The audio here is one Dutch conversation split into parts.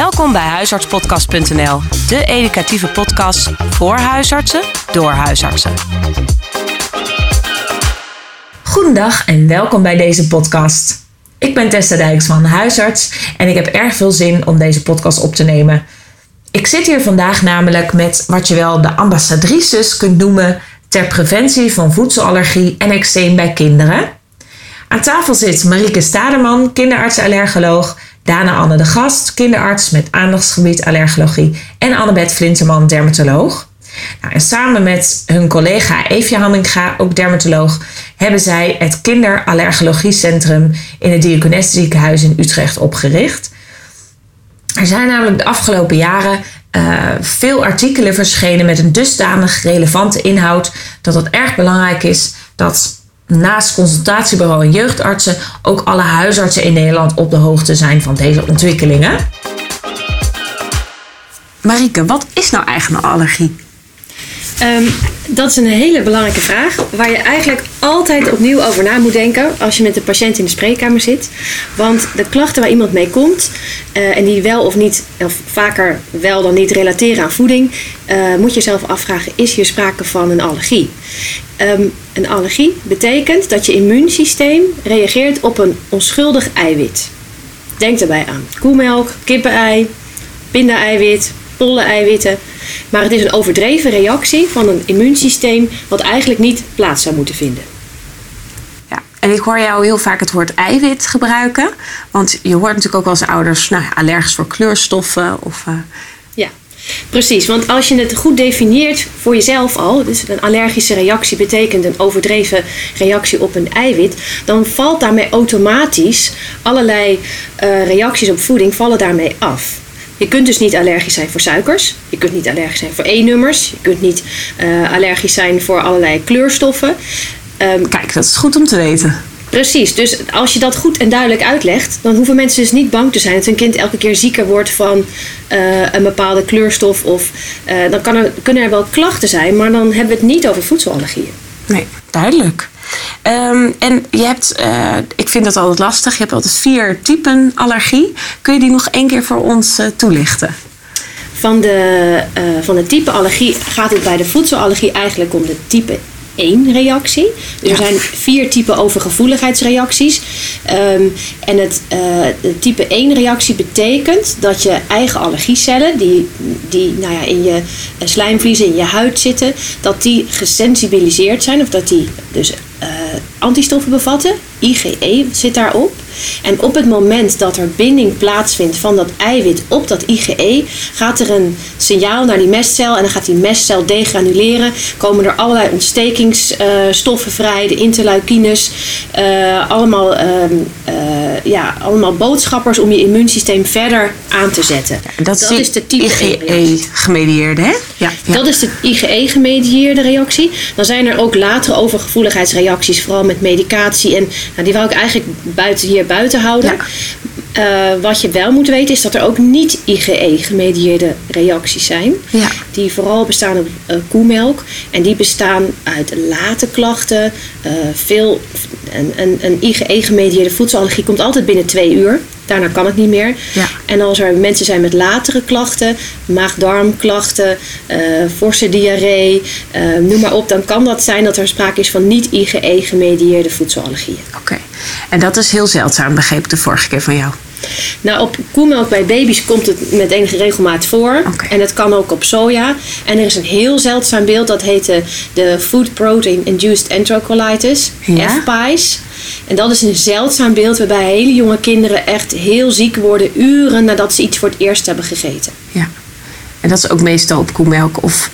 Welkom bij huisartspodcast.nl, de educatieve podcast voor huisartsen door huisartsen. Goedendag en welkom bij deze podcast. Ik ben Tessa Dijksman, huisarts en ik heb erg veel zin om deze podcast op te nemen. Ik zit hier vandaag namelijk met wat je wel de ambassadrices kunt noemen ter preventie van voedselallergie en eczeem bij kinderen. Aan tafel zit Marieke Staderman, kinderarts-allergoloog, Dana Anne de Gast, kinderarts met aandachtsgebied allergologie en Annabeth Flinterman, dermatoloog. Nou, en samen met hun collega Eefje Hamminga, ook dermatoloog, hebben zij het Kinderallergologiecentrum in het Diakones ziekenhuis in Utrecht opgericht. Er zijn namelijk de afgelopen jaren uh, veel artikelen verschenen met een dusdanig relevante inhoud dat het erg belangrijk is dat naast consultatiebureau en jeugdartsen ook alle huisartsen in Nederland op de hoogte zijn van deze ontwikkelingen. Marike, wat is nou eigenlijk allergie? Um, dat is een hele belangrijke vraag, waar je eigenlijk altijd opnieuw over na moet denken als je met de patiënt in de spreekkamer zit. Want de klachten waar iemand mee komt uh, en die wel of niet, of vaker wel dan niet relateren aan voeding, uh, moet je jezelf afvragen: is hier sprake van een allergie? Um, een allergie betekent dat je immuunsysteem reageert op een onschuldig eiwit. Denk daarbij aan koemelk, kippenei, pinda-eiwit, pollen-eiwitten. Maar het is een overdreven reactie van een immuunsysteem wat eigenlijk niet plaats zou moeten vinden. Ja, en ik hoor jou heel vaak het woord eiwit gebruiken. Want je hoort natuurlijk ook als ouders nou, allergisch voor kleurstoffen of... Uh... Ja, Precies, want als je het goed definieert voor jezelf al, dus een allergische reactie betekent een overdreven reactie op een eiwit, dan valt daarmee automatisch allerlei uh, reacties op voeding vallen daarmee af. Je kunt dus niet allergisch zijn voor suikers. Je kunt niet allergisch zijn voor E-nummers. Je kunt niet uh, allergisch zijn voor allerlei kleurstoffen. Um, Kijk, dat is goed om te weten. Precies, dus als je dat goed en duidelijk uitlegt, dan hoeven mensen dus niet bang te zijn dat hun kind elke keer zieker wordt van uh, een bepaalde kleurstof. Of uh, dan kan er, kunnen er wel klachten zijn, maar dan hebben we het niet over voedselallergieën. Nee, duidelijk. Um, en je hebt, uh, ik vind dat altijd lastig, je hebt altijd vier typen allergie. Kun je die nog één keer voor ons toelichten? Van de, van de type allergie gaat het bij de voedselallergie eigenlijk om de type één reactie. Dus er zijn vier typen overgevoeligheidsreacties. Um, en het uh, de type 1 reactie betekent dat je eigen allergiecellen, die, die nou ja, in je slijmvliezen, in je huid zitten, dat die gesensibiliseerd zijn. Of dat die dus antistoffen bevatten. IgE zit daarop. En op het moment dat er binding plaatsvindt van dat eiwit op dat IgE, gaat er een signaal naar die mestcel en dan gaat die mestcel degranuleren. Komen er allerlei ontstekingsstoffen vrij, de interleukines, uh, allemaal, uh, ja, allemaal boodschappers om je immuunsysteem verder aan te zetten. Ja, dat, dat, is de type IgE-gemedieerde, hè? Ja, ja, Dat is de IgE-gemedieerde reactie. Dan zijn er ook latere overgevoeligheidsreacties, vooral met medicatie. En nou, die wou ik eigenlijk buiten hier buiten houden. Uh, wat je wel moet weten is dat er ook niet IgE-gemedieerde reacties zijn. Ja. Die vooral bestaan op uh, koemelk. En die bestaan uit late klachten. Uh, veel, een, een, een IgE-gemedieerde voedselallergie komt altijd binnen twee uur. Daarna kan het niet meer. Ja. En als er mensen zijn met latere klachten, maag-darmklachten, uh, forse diarree, uh, noem maar op, dan kan dat zijn dat er sprake is van niet-IgE-gemedieerde voedselallergieën. Oké, en dat is heel zeldzaam, begreep ik de vorige keer van jou. Nou, op koemelk bij baby's komt het met enige regelmaat voor. Okay. En het kan ook op soja. En er is een heel zeldzaam beeld, dat heet de, de Food Protein Induced Enterocolitis, ja? FPIES. En dat is een zeldzaam beeld waarbij hele jonge kinderen echt heel ziek worden uren nadat ze iets voor het eerst hebben gegeten. Ja, en dat is ook meestal op koemelk of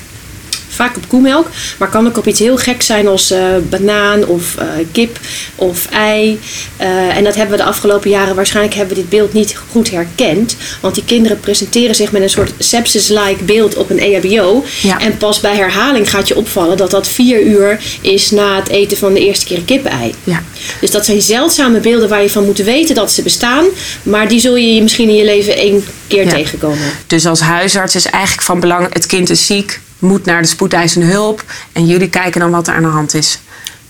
vaak op koemelk. Maar kan ook op iets heel gek zijn als uh, banaan of uh, kip of ei. Uh, en dat hebben we de afgelopen jaren waarschijnlijk hebben we dit beeld niet goed herkend. Want die kinderen presenteren zich met een soort sepsis-like beeld op een EHBO. Ja. En pas bij herhaling gaat je opvallen dat dat vier uur is na het eten van de eerste keer kippenei. Ja. Dus dat zijn zeldzame beelden waar je van moet weten dat ze bestaan. Maar die zul je misschien in je leven één keer ja. tegenkomen. Dus als huisarts is eigenlijk van belang, het kind is ziek moet naar de spoedeisende hulp. En jullie kijken dan wat er aan de hand is.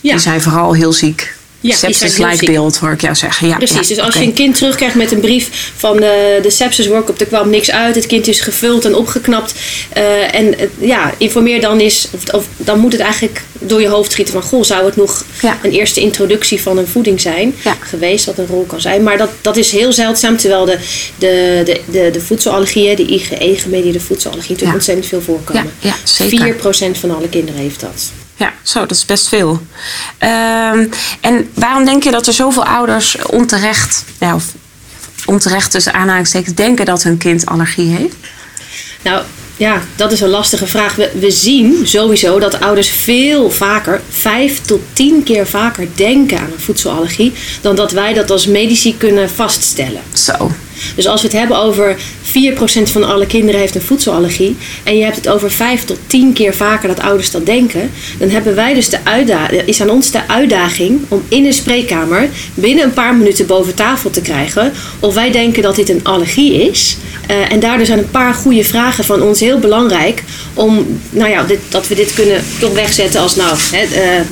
Ja. Die zijn vooral heel ziek. Ja, heel ziek. beeld hoor ik jou zeggen. Ja, Precies, ja, dus als je een kind terugkrijgt met een brief van de, de sepsis workup, er kwam niks uit, het kind is gevuld en opgeknapt. eh, en eh, ja, informeer dan eens, of, of dan moet het eigenlijk door je hoofd schieten van, goh, zou het nog Ja. een eerste introductie van een voeding zijn Ja. geweest, dat een rol kan zijn. Maar dat, dat is heel zeldzaam, terwijl de, de, de, de, de voedselallergieën, de IgE-gemedieerde voedselallergie, natuurlijk ontzettend veel voorkomen. Ja, ja, zeker. 4% van alle kinderen heeft dat. Ja, zo, dat is best veel. Ehm, en waarom denk je dat er zoveel ouders onterecht, ja, of onterecht tussen aanhalingstekens, denken dat hun kind allergie heeft? Nou ja, dat is een lastige vraag. We, we zien sowieso dat ouders veel vaker, vijf tot tien keer vaker denken aan een voedselallergie dan dat wij dat als medici kunnen vaststellen. Zo. Dus als we het hebben over 4% van alle kinderen heeft een voedselallergie en je hebt het over 5 tot 10 keer vaker dat ouders dat denken, dan hebben wij dus de uitdaging, is aan ons de uitdaging om in een spreekkamer binnen een paar minuten boven tafel te krijgen of wij denken dat dit een allergie is. Eh, en daardoor zijn een paar goede vragen van ons heel belangrijk om, nou ja, dit, dat we dit kunnen toch wegzetten als nou, hè, eh, eh,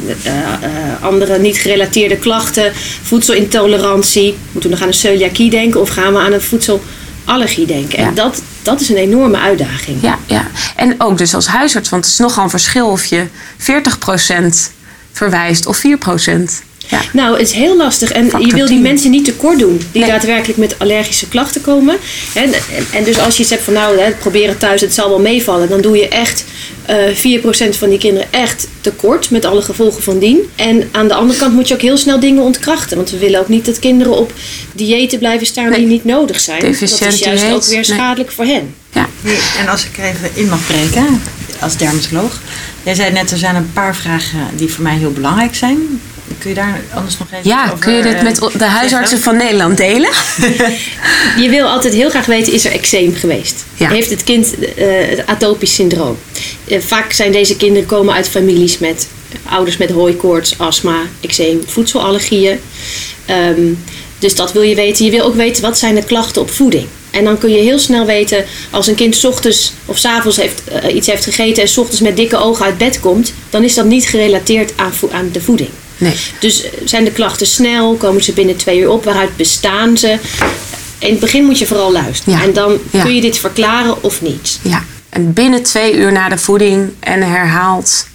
andere niet gerelateerde klachten, voedselintolerantie. Moeten we nog aan een celiakie denken of gaan we aan voedselallergie denken? Ja. En dat, dat is een enorme uitdaging. Ja, ja. En ook dus als huisarts, want het is nogal een verschil of je 40% verwijst of 4%. Ja. Nou, het is heel lastig. En Factor je wil die 10. mensen niet tekort doen die Nee. daadwerkelijk met allergische klachten komen. En, en, en dus als je iets hebt van nou, hè, probeer het thuis, het zal wel meevallen. Dan doe je echt eh 4% van die kinderen echt tekort met alle gevolgen van dien. En aan de andere kant moet je ook heel snel dingen ontkrachten. Want we willen ook niet dat kinderen op diëten blijven staan die niet nodig zijn. dat is juist ook weer nee. schadelijk voor hen. Ja. En als ik er even in mag breken, als dermatoloog. Jij zei net, er zijn een paar vragen die voor mij heel belangrijk zijn. Kun je daar anders nog even ja, over kun je dit eh, met de huisartsen van Nederland delen? Je wil altijd heel graag weten, is er eczeem geweest? Ja. Heeft het kind eh, het atopisch syndroom? Eh, vaak zijn deze kinderen komen uit families met ouders met hooikoorts, astma, eczeem, voedselallergieën. Ehm, dus dat wil je weten. Je wil ook weten, wat zijn de klachten op voeding? En dan kun je heel snel weten, als een kind 's ochtends of 's avonds heeft, iets heeft gegeten en 's ochtends met dikke ogen uit bed komt, dan is dat niet gerelateerd aan, aan de voeding. Nee. Dus eh, zijn de klachten snel? Komen ze binnen twee uur op? Waaruit bestaan ze? In het begin moet je vooral luisteren. Ja. En dan Ja. kun je dit verklaren of niet. Ja. En binnen twee uur na de voeding en herhaald.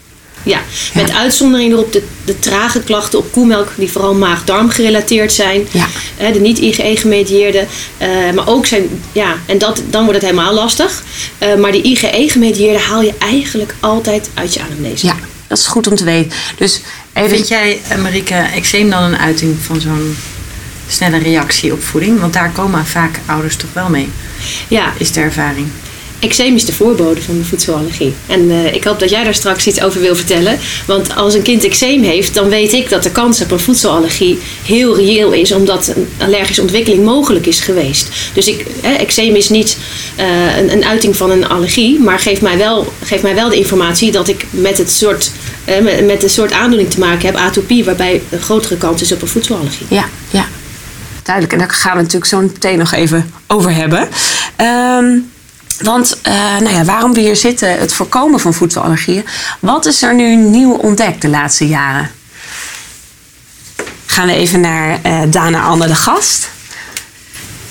Ja, met uitzondering erop de, de trage klachten op koemelk, die vooral maag-darm gerelateerd zijn. Ja. Hè, de niet-IgE-gemedieerde. eh, maar ook zijn, ja, en dat, dan wordt het helemaal lastig. Eh, maar die IgE-gemedieerde haal je eigenlijk altijd uit je anamnese. Ja, dat is goed om te weten. Dus Vind jij, Marieke, eczeem dan een uiting van zo'n snelle reactie op voeding? Want daar komen vaak ouders toch wel mee, ja, is de ervaring. Eczeem is de voorbode van de voedselallergie. En eh, ik hoop dat jij daar straks iets over wil vertellen. Want als een kind eczeem heeft, dan weet ik dat de kans op een voedselallergie heel reëel is. Omdat een allergische ontwikkeling mogelijk is geweest. Dus ik, eczeem is niet eh, een, een uiting van een allergie. Maar geeft mij wel, geeft mij wel de informatie dat ik met, het soort, met, met een soort aandoening te maken heb, atopie. Waarbij een grotere kans is op een voedselallergie. Ja, ja. Duidelijk. En daar gaan we natuurlijk zo meteen nog even over hebben. Ehm, want eh, nou ja, waarom we hier zitten, het voorkomen van voedselallergieën. Wat is er nu nieuw ontdekt de laatste jaren? Gaan we even naar eh, Dana Anne de Gast.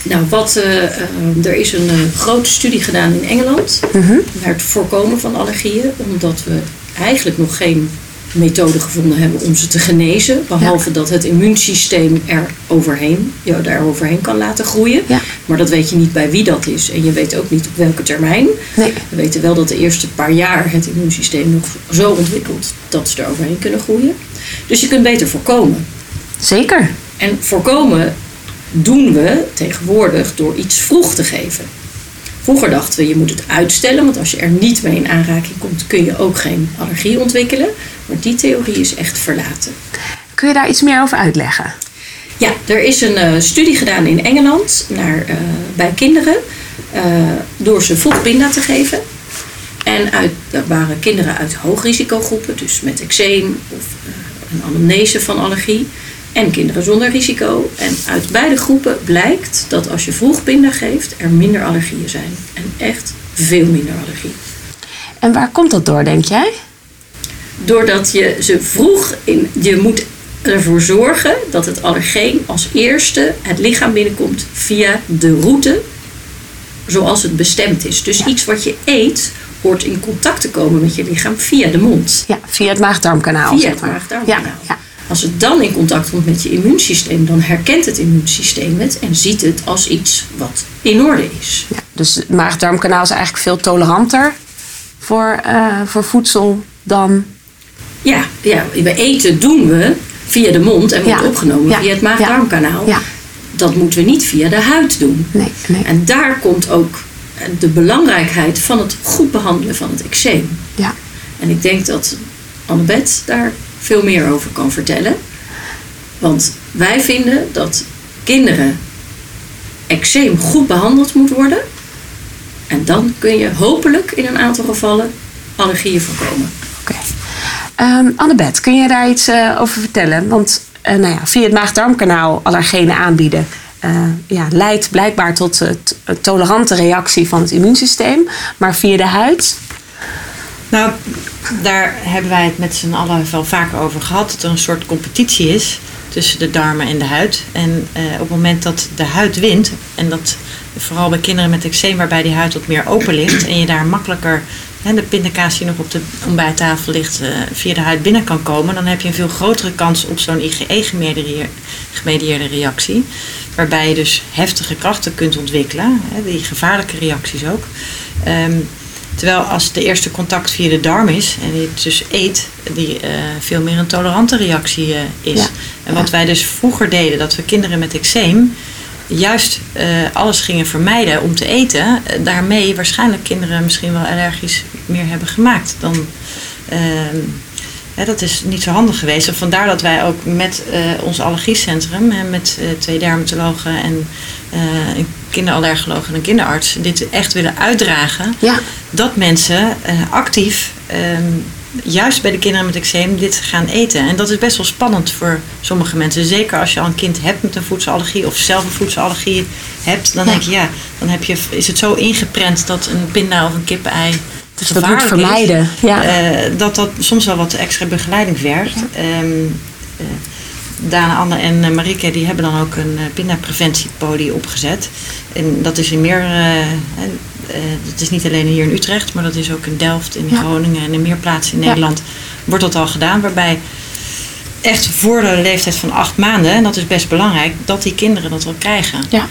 Nou, wat, eh, eh, er is een eh, grote studie gedaan in Engeland naar het voorkomen van allergieën, omdat we eigenlijk nog geen methode gevonden hebben om ze te genezen, behalve dat het immuunsysteem er overheen, je er overheen kan laten groeien. Ja. Maar dat weet je niet bij wie dat is en je weet ook niet op welke termijn. Nee. We weten wel dat de eerste paar jaar het immuunsysteem nog zo ontwikkelt dat ze er overheen kunnen groeien. Dus je kunt beter voorkomen. Zeker. En voorkomen doen we tegenwoordig door iets vroeg te geven. Vroeger dachten we, je moet het uitstellen, want als je er niet mee in aanraking komt, kun je ook geen allergie ontwikkelen. Maar die theorie is echt verlaten. Kun je daar iets meer over uitleggen? Ja, er is een eh, studie gedaan in Engeland naar, eh, bij kinderen eh, door ze vroeg pinda te geven. En uit, dat waren kinderen uit hoogrisicogroepen, dus met eczeem of een anamnese van allergie. En kinderen zonder risico. En uit beide groepen blijkt dat als je vroeg pinda geeft, er minder allergieën zijn. En echt veel minder allergie. En waar komt dat door, denk jij? Doordat je ze vroeg in. Je moet ervoor zorgen dat het allergeen als eerste het lichaam binnenkomt via de route zoals het bestemd is. Dus iets wat je eet hoort in contact te komen met je lichaam via de mond. Ja, via het maag-darmkanaal. Via zeg het maar. maag-darmkanaal. Ja, ja. Als het dan in contact komt met je immuunsysteem, dan herkent het immuunsysteem het en ziet het als iets wat in orde is. Ja, dus het maag-darmkanaal is eigenlijk veel toleranter voor, eh, voor voedsel dan. Ja, ja, we eten doen we via de mond en wordt Ja. opgenomen Ja. via het maag-darmkanaal. Ja, Dat moeten we niet via de huid doen. nee, nee. En daar komt ook de belangrijkheid van het goed behandelen van het eczeem. Ja, En ik denk dat Annabeth daar veel meer over kan vertellen. Want wij vinden dat kinderen eczeem goed behandeld moet worden. En dan kun je hopelijk in een aantal gevallen allergieën voorkomen. oké. Ehm, Annabeth, kun je daar iets eh, over vertellen? Want eh, nou ja, via het maag-darmkanaal allergenen aanbieden. eh, ja, leidt blijkbaar tot een tolerante reactie van het immuunsysteem. Maar via de huid. Nou, daar hebben wij het met z'n allen wel vaker over gehad. Dat er een soort competitie is tussen de darmen en de huid. En eh, op het moment dat de huid wint, en dat vooral bij kinderen met eczeem waarbij die huid wat meer open ligt en je daar makkelijker hè, de pindakaas die nog op de ontbijttafel ligt eh, via de huid binnen kan komen, dan heb je een veel grotere kans op zo'n IgE-gemedieerde reactie. Waarbij je dus heftige krachten kunt ontwikkelen, hè, die gevaarlijke reacties ook. Ehm, Terwijl als de eerste contact via de darm is en je het dus eet, die eh, veel meer een tolerante reactie eh, is. Ja. En wat wij dus vroeger deden, dat we kinderen met eczeem juist eh, alles gingen vermijden om te eten, daarmee waarschijnlijk kinderen misschien wel allergisch meer hebben gemaakt dan. ehm, hè, dat is niet zo handig geweest. En vandaar dat wij ook met ons allergiecentrum, en met twee dermatologen en eh, een kinderallergoloog en een kinderarts, dit echt willen uitdragen Ja, dat mensen eh, actief, ehm, juist bij de kinderen met eczeem, dit gaan eten. En dat is best wel spannend voor sommige mensen. Zeker als je al een kind hebt met een voedselallergie of zelf een voedselallergie hebt, dan Ja. denk je ja, dan heb je, is het zo ingeprent dat een pinda of een kippenei dus dat moet is. vermijden. Ja. Eh, dat dat soms wel wat extra begeleiding vergt. Ehm, eh, Dana, Anne en eh, Marike die hebben dan ook een uh, pindapreventiepolie opgezet. En dat is in meer, eh, eh, het is niet alleen hier in Utrecht, maar dat is ook in Delft, in Ja. Groningen en in meer plaatsen in Ja. Nederland wordt dat al gedaan. Waarbij echt voor de leeftijd van acht maanden, en dat is best belangrijk, dat die kinderen dat al krijgen. ja.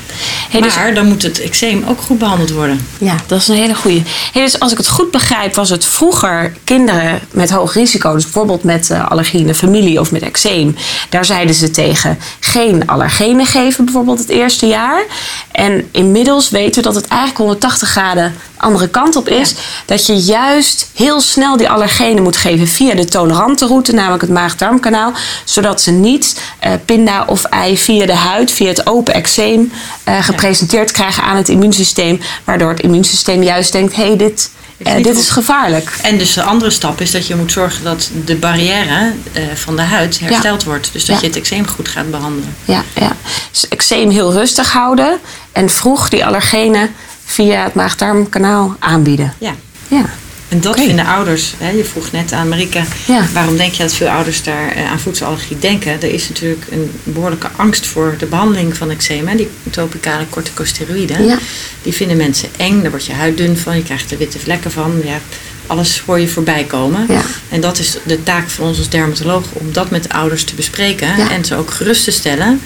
Hey, dus- maar dan moet het eczeem ook goed behandeld worden. Ja, dat is een hele goeie. Hey, dus als ik het goed begrijp, was het vroeger kinderen met hoog risico, dus bijvoorbeeld met eh, allergie in de familie of met eczeem, daar zeiden ze tegen geen allergenen geven, bijvoorbeeld het eerste jaar. En inmiddels weten we dat het eigenlijk 180 graden andere kant op is. Dat je juist heel snel die allergenen moet geven via de tolerante route, namelijk het maag-darmkanaal, zodat ze niet eh, pinda of ei via de huid, via het open eczeem, eh, gepresenteerd krijgen aan het immuunsysteem, waardoor het immuunsysteem juist denkt: hé, hey, dit, Is eh, dit is gevaarlijk. En dus de andere stap is dat je moet zorgen dat de barrière van de huid hersteld wordt. Dus dat Ja. je het eczeem goed gaat behandelen. Ja, ja. Dus eczeem heel rustig houden en vroeg die allergenen via het maag-darmkanaal aanbieden. Ja. Ja, En dat vinden ouders, hè, je vroeg net aan Marika, Ja. waarom denk je dat veel ouders daar eh, aan voedselallergie denken? Er is natuurlijk een behoorlijke angst voor de behandeling van eczeem, hè, die topicale corticosteroïden. Ja. Die vinden mensen eng, daar wordt je huid dun van, je krijgt er witte vlekken van. Ja, alles hoor je voorbij komen. Ja. En dat is de taak van ons als dermatoloog om dat met de ouders te bespreken en ze ook gerust te stellen.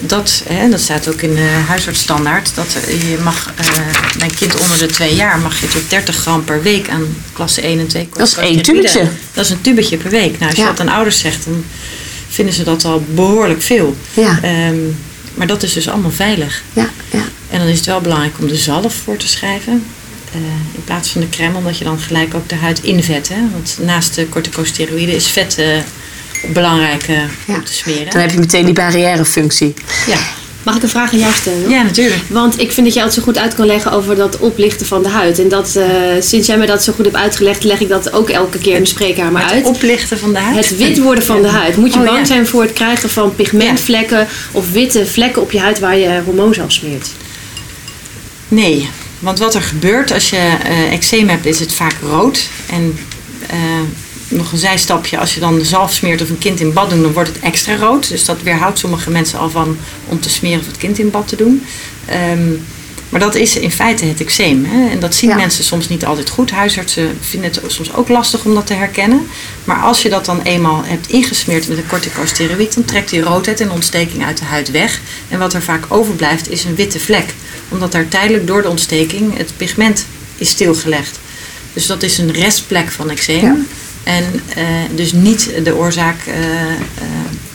Dat, hè, dat staat ook in de huisartsstandaard. Dat je mag eh, bij een kind onder de twee jaar mag je tot 30 gram per week aan klasse 1 en 2 Dat is één tubetje. Dat is een tubetje per week. Nou, als je dat aan ouders zegt, dan vinden ze dat al behoorlijk veel. Ja. Ehm, maar dat is dus allemaal veilig. ja, ja. En dan is het wel belangrijk om de zalf voor te schrijven. eh, in plaats van de crème, omdat je dan gelijk ook de huid invet. Hè? Want naast de corticosteroïden is vet eh, belangrijk Ja. om te smeren. Dan heb je meteen die barrièrefunctie. Ja. Mag ik een vraag aan jou stellen? ja, natuurlijk. Want ik vind dat jij het zo goed uit kan leggen over dat oplichten van de huid. En dat, eh, sinds jij me dat zo goed hebt uitgelegd, leg ik dat ook elke keer in de spreekkamer Het uit. oplichten van de huid. Het wit worden van de huid. Moet je Oh, bang ja. zijn voor het krijgen van pigmentvlekken of witte vlekken op je huid waar je hormoonzalf smeert? Nee, want wat er gebeurt als je eh eczeem hebt, is het vaak rood. En eh, nog een zijstapje. Als je dan zalf smeert of een kind in bad doet, dan wordt het extra rood. Dus dat weerhoudt sommige mensen al van om te smeren of het kind in bad te doen. Ehm, maar dat is in feite het eczeem. Hè? En dat zien Ja. mensen soms niet altijd goed. Huisartsen vinden het soms ook lastig om dat te herkennen. Maar als je dat dan eenmaal hebt ingesmeerd met een corticosteroïd, dan trekt die roodheid en ontsteking uit de huid weg. En wat er vaak overblijft is een witte vlek. Omdat daar tijdelijk door de ontsteking het pigment is stilgelegd. Dus dat is een restplek van eczeem. Ja. En eh, dus niet de oorzaak eh, eh,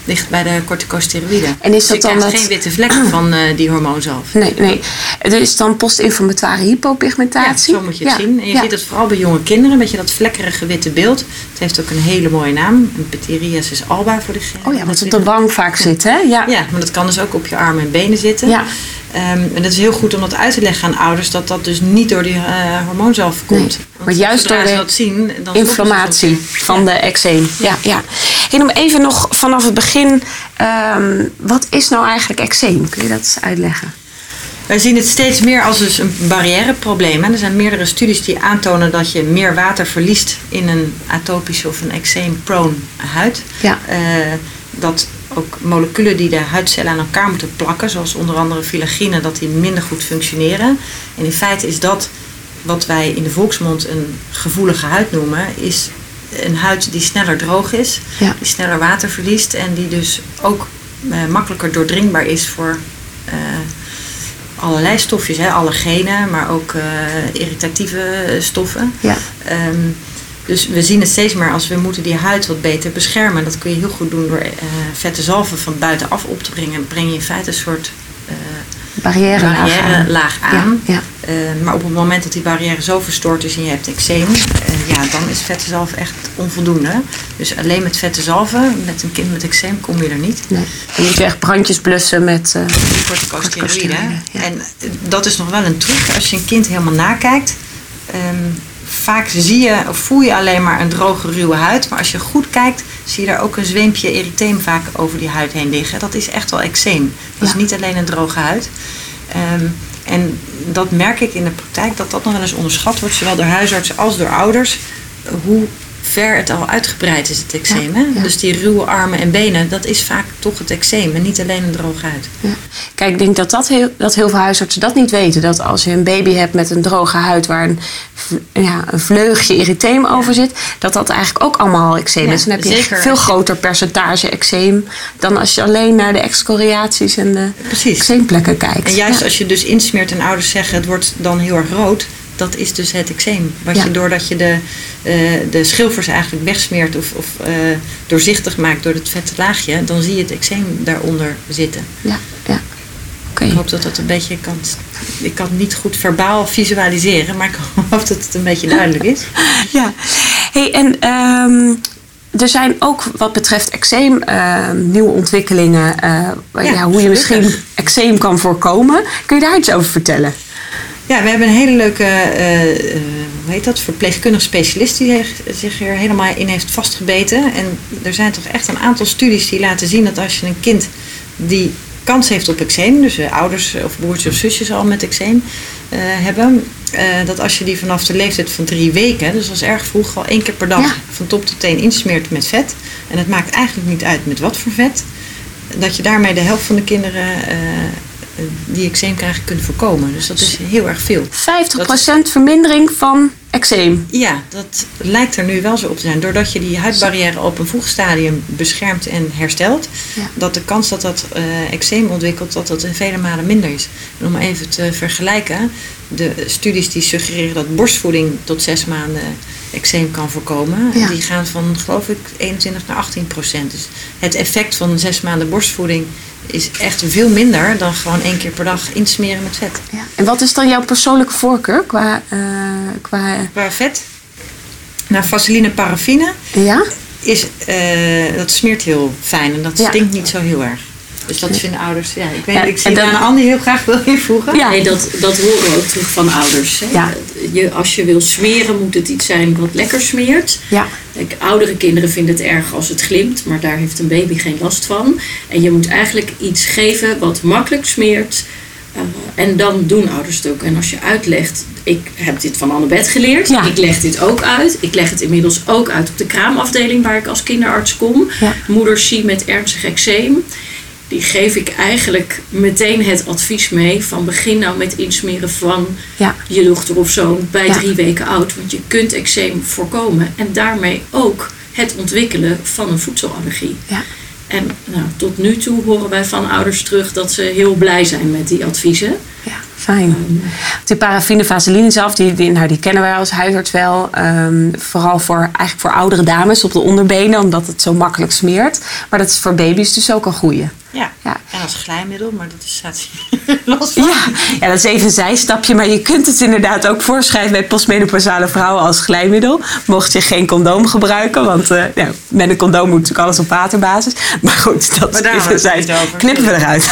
ligt bij de corticosteroïden. En is Dus dat je dan het- geen witte vlekken van die hormoonzalf. Nee, nee. Er is dan postinflammatoire Ja, hypopigmentatie. zo moet je het Ja, zien. En je ja. ziet het vooral bij jonge kinderen, een beetje dat vlekkerige witte beeld. Het heeft ook een hele mooie naam. Pityriasis alba voor degene. Oh ja, wat op de wang vaak zit, hè? Ja. Ja, maar dat kan dus ook op je armen en benen zitten. Ja. Ehm, en het is heel goed om dat uit te leggen aan ouders dat dat dus niet door die eh, hormoonzalf komt. Nee, Want maar juist door de dat zien, dan Inflammatie dat. van de eczeem. Ja, ja. En om even nog vanaf het begin, ehm, wat is nou eigenlijk eczeem? Kun je dat eens uitleggen? Wij zien het steeds meer als dus een barrièreprobleem. Er zijn meerdere studies die aantonen dat je meer water verliest in een atopische of een eczeem-prone huid. Ja. Eh, dat ook moleculen die de huidcellen aan elkaar moeten plakken, zoals onder andere filagine, dat die minder goed functioneren. En in feite is dat wat wij in de volksmond een gevoelige huid noemen, is een huid die sneller droog is, Ja. die sneller water verliest en die dus ook eh, makkelijker doordringbaar is voor eh, allerlei stofjes, hè, allergenen, maar ook eh, irritatieve stoffen. Ja. Ehm, dus we zien het steeds meer als we moeten die huid wat beter beschermen. Dat kun je heel goed doen door eh, vette zalven van buitenaf op te brengen. Breng je in feite een soort eh Barrière. barrière-laag aan. Ja, ja. Eh, maar op het moment dat die barrière zo verstoord is en je hebt eczeem, ja, dan is vette zalf echt onvoldoende. Dus alleen met vette zalven, met een kind met eczeem, kom je er niet. Nee. Dan moet je echt brandjes blussen met... eh, corticosteroïden. Ja. En dat is nog wel een truc. Als je een kind helemaal nakijkt, ehm, vaak zie je of voel je alleen maar een droge, ruwe huid. Maar als je goed kijkt, zie je daar ook een zweempje erytheem vaak over die huid heen liggen. Dat is echt wel eczeem. Dat is niet alleen een droge huid. Ehm, en dat merk ik in de praktijk, dat dat nog wel eens onderschat wordt, zowel door huisartsen als door ouders. Hoe ver het al uitgebreid is, het eczeem. Ja, hè? ja. Dus die ruwe armen en benen, dat is vaak toch het eczeem en niet alleen een droge huid. Ja. Kijk, ik denk dat, dat, heel, dat heel veel huisartsen dat niet weten. Dat als je een baby hebt met een droge huid waar een, ja, een vleugje erytheem over zit, dat dat eigenlijk ook allemaal eczeem is. Dan heb je zeker veel groter percentage eczeem dan als je alleen naar de excoriaties en de eczeemplekken kijkt. En juist als je dus insmeert en ouders zeggen het wordt dan heel erg rood, dat is dus het eczeem. Wat je doordat je de, de schilfers eigenlijk wegsmeert of, of eh, doorzichtig maakt door het vette laagje, dan zie je het eczeem daaronder zitten. Ja, ja. Oké. Ik hoop dat dat een beetje kan. Ik kan het niet goed verbaal visualiseren, maar ik hoop dat het een beetje duidelijk is. Ja. Hey, en ehm, er zijn ook wat betreft eczeem ehm, nieuwe ontwikkelingen. eh, ja, hoe je misschien eczeem kan voorkomen. Kun je daar iets over vertellen? Ja, we hebben een hele leuke, eh, eh, hoe heet dat, verpleegkundig specialist die zich- zich er helemaal in heeft vastgebeten. En er zijn toch echt een aantal studies die laten zien dat als je een kind die kans heeft op eczeem, dus ouders of broertjes of zusjes al met eczeem eh, hebben, eh, dat als je die vanaf de leeftijd van drie weken, dus dat is erg vroeg, al één keer per dag Ja. van top tot teen insmeert met vet. En het maakt eigenlijk niet uit met wat voor vet, dat je daarmee de helft van de kinderen eh, die eczeem krijgen kunt voorkomen. Dus dat is heel erg veel. 50% vermindering van eczeem. Ja, dat lijkt er nu wel zo op te zijn. Doordat je die huidbarrière op een vroeg stadium beschermt en herstelt, Ja. dat de kans dat dat eh, eczeem ontwikkelt, dat dat in vele malen minder is. En om even te vergelijken, de studies die suggereren dat borstvoeding tot zes maanden eczeem kan voorkomen, Ja. die gaan van geloof ik 21 naar 18 procent. Dus het effect van zes maanden borstvoeding is echt veel minder dan gewoon één keer per dag insmeren met vet. Ja. En wat is dan jouw persoonlijke voorkeur qua... eh, qua Qua vet, nou vaseline paraffine, ja? is, eh, dat smeert heel fijn en dat Ja. stinkt niet zo heel erg. Dus dat vinden ouders. Ja, ik weet Ja, ik zie daar een ander heel graag wil invoegen. Ja. Nee, dat, dat horen we ook terug van ouders. Hè. Ja. Je, als je wil smeren, moet het iets zijn wat lekker smeert. Ja. Kijk, oudere kinderen vinden het erg als het glimt, maar daar heeft een baby geen last van. En je moet eigenlijk iets geven wat makkelijk smeert, Eh, en dan doen ouders het ook. En als je uitlegt, ik heb dit van Annabeth geleerd. Ja. Ik leg dit ook uit. Ik leg het inmiddels ook uit op de kraamafdeling waar ik als kinderarts kom. Ja. Moeders zien met ernstig eczeem. Die geef ik eigenlijk meteen het advies mee van begin nou met insmeren van Ja. je dochter of zoon bij Ja. drie weken oud. Want je kunt eczeem voorkomen. En daarmee ook het ontwikkelen van een voedselallergie. Ja. En nou, tot nu toe horen wij van ouders terug dat ze heel blij zijn met die adviezen. Ja, fijn. Die paraffine vaseline zelf, die, die, nou, die kennen wij als huisarts wel. Ehm, vooral voor, eigenlijk voor oudere dames op de onderbenen, omdat het zo makkelijk smeert. Maar dat is voor baby's dus ook een goeie. Ja. Ja. En als glijmiddel, maar dat is staat hier los van. Ja, ja, dat is even een zijstapje. Maar je kunt het inderdaad ook voorschrijven bij postmenopausale vrouwen als glijmiddel. Mocht je geen condoom gebruiken. Want eh, ja, met een condoom moet natuurlijk alles op waterbasis. Maar goed, dat Maar daar is het zij-. Knippen we eruit.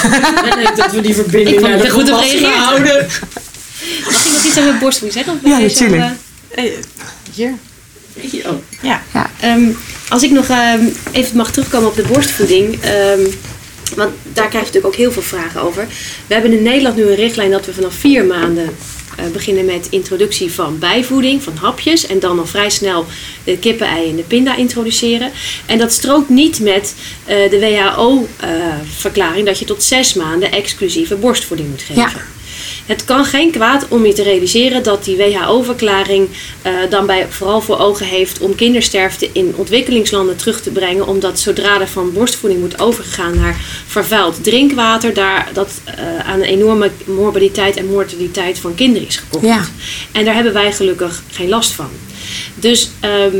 dat we die verbinding Ik naar de er goed op houden. Mag ik nog iets over borstvoeding zeggen? Ja, natuurlijk. eh, Eh, Hier. Oh, Ja. Ehm, als ik nog ehm, even mag terugkomen op de borstvoeding. ehm, want daar krijg je natuurlijk ook heel veel vragen over. We hebben in Nederland nu een richtlijn dat we vanaf vier maanden eh, beginnen met introductie van bijvoeding, van hapjes. En dan al vrij snel de kippen-ei en de pinda introduceren. En dat strookt niet met eh, de WHO-verklaring dat je tot zes maanden exclusieve borstvoeding moet geven. Het kan geen kwaad om je te realiseren dat die WHO-verklaring eh, dan bij, vooral voor ogen heeft om kindersterfte in ontwikkelingslanden terug te brengen. Omdat zodra er van borstvoeding wordt overgegaan naar vervuild drinkwater, daar dat eh, aan een enorme morbiditeit en mortaliteit van kinderen is gekoppeld. Ja. En daar hebben wij gelukkig geen last van. Dus ehm,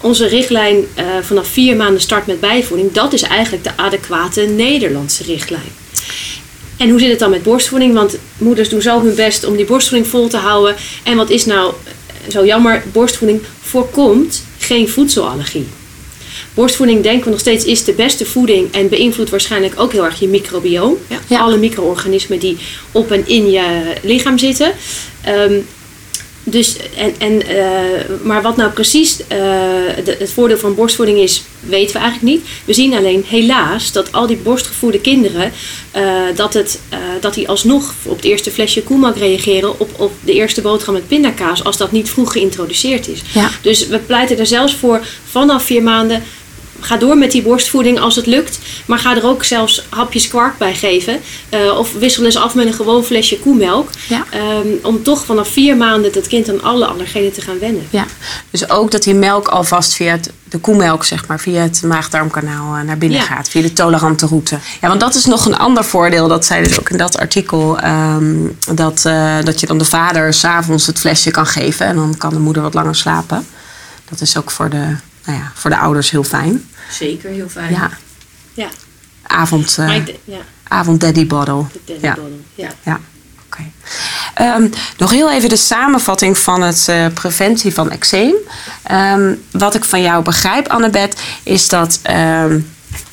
onze richtlijn eh, vanaf vier maanden start met bijvoeding, dat is eigenlijk de adequate Nederlandse richtlijn. En hoe zit het dan met borstvoeding? Want moeders doen zo hun best om die borstvoeding vol te houden. En wat is nou zo jammer? Borstvoeding voorkomt geen voedselallergie. Borstvoeding denken we nog steeds is de beste voeding en beïnvloedt waarschijnlijk ook heel erg je microbioom. Ja, Ja. Alle micro-organismen die op en in je lichaam zitten. Ehm, dus, en, en, eh, maar wat nou precies eh, de- het voordeel van borstvoeding is, weten we eigenlijk niet. We zien alleen helaas dat al die borstgevoede kinderen, eh, dat, het, dat die alsnog op het eerste flesje koemelk reageren op, op de eerste boterham met pindakaas, als dat niet vroeg geïntroduceerd is. Ja. Dus we pleiten er zelfs voor vanaf vier maanden. Ga door met die borstvoeding als het lukt. Maar ga er ook zelfs hapjes kwark bij geven. Eh, of wissel eens af met een gewoon flesje koemelk. Ja. Ehm, om toch vanaf vier maanden dat kind aan alle allergenen te gaan wennen. Ja, dus ook dat die melk alvast via het, de koemelk, zeg maar, via het maag-darmkanaal eh, naar binnen Ja. gaat. Via de tolerante route. Ja, want dat is nog een ander voordeel. Dat zei dus ook in dat artikel. ehm, dat, eh, dat je dan de vader s'avonds het flesje kan geven. En dan kan de moeder wat langer slapen. Dat is ook voor de, nou ja, voor de ouders heel fijn. Zeker, heel fijn. Ja, Ja, avond, ja avond daddy bottle. de daddy Ja. bottle. Ja. Ja, oké. Ehm, nog heel even de samenvatting van het eh, preventie van eczeem. Ehm, wat ik van jou begrijp, Annabeth, is dat ehm,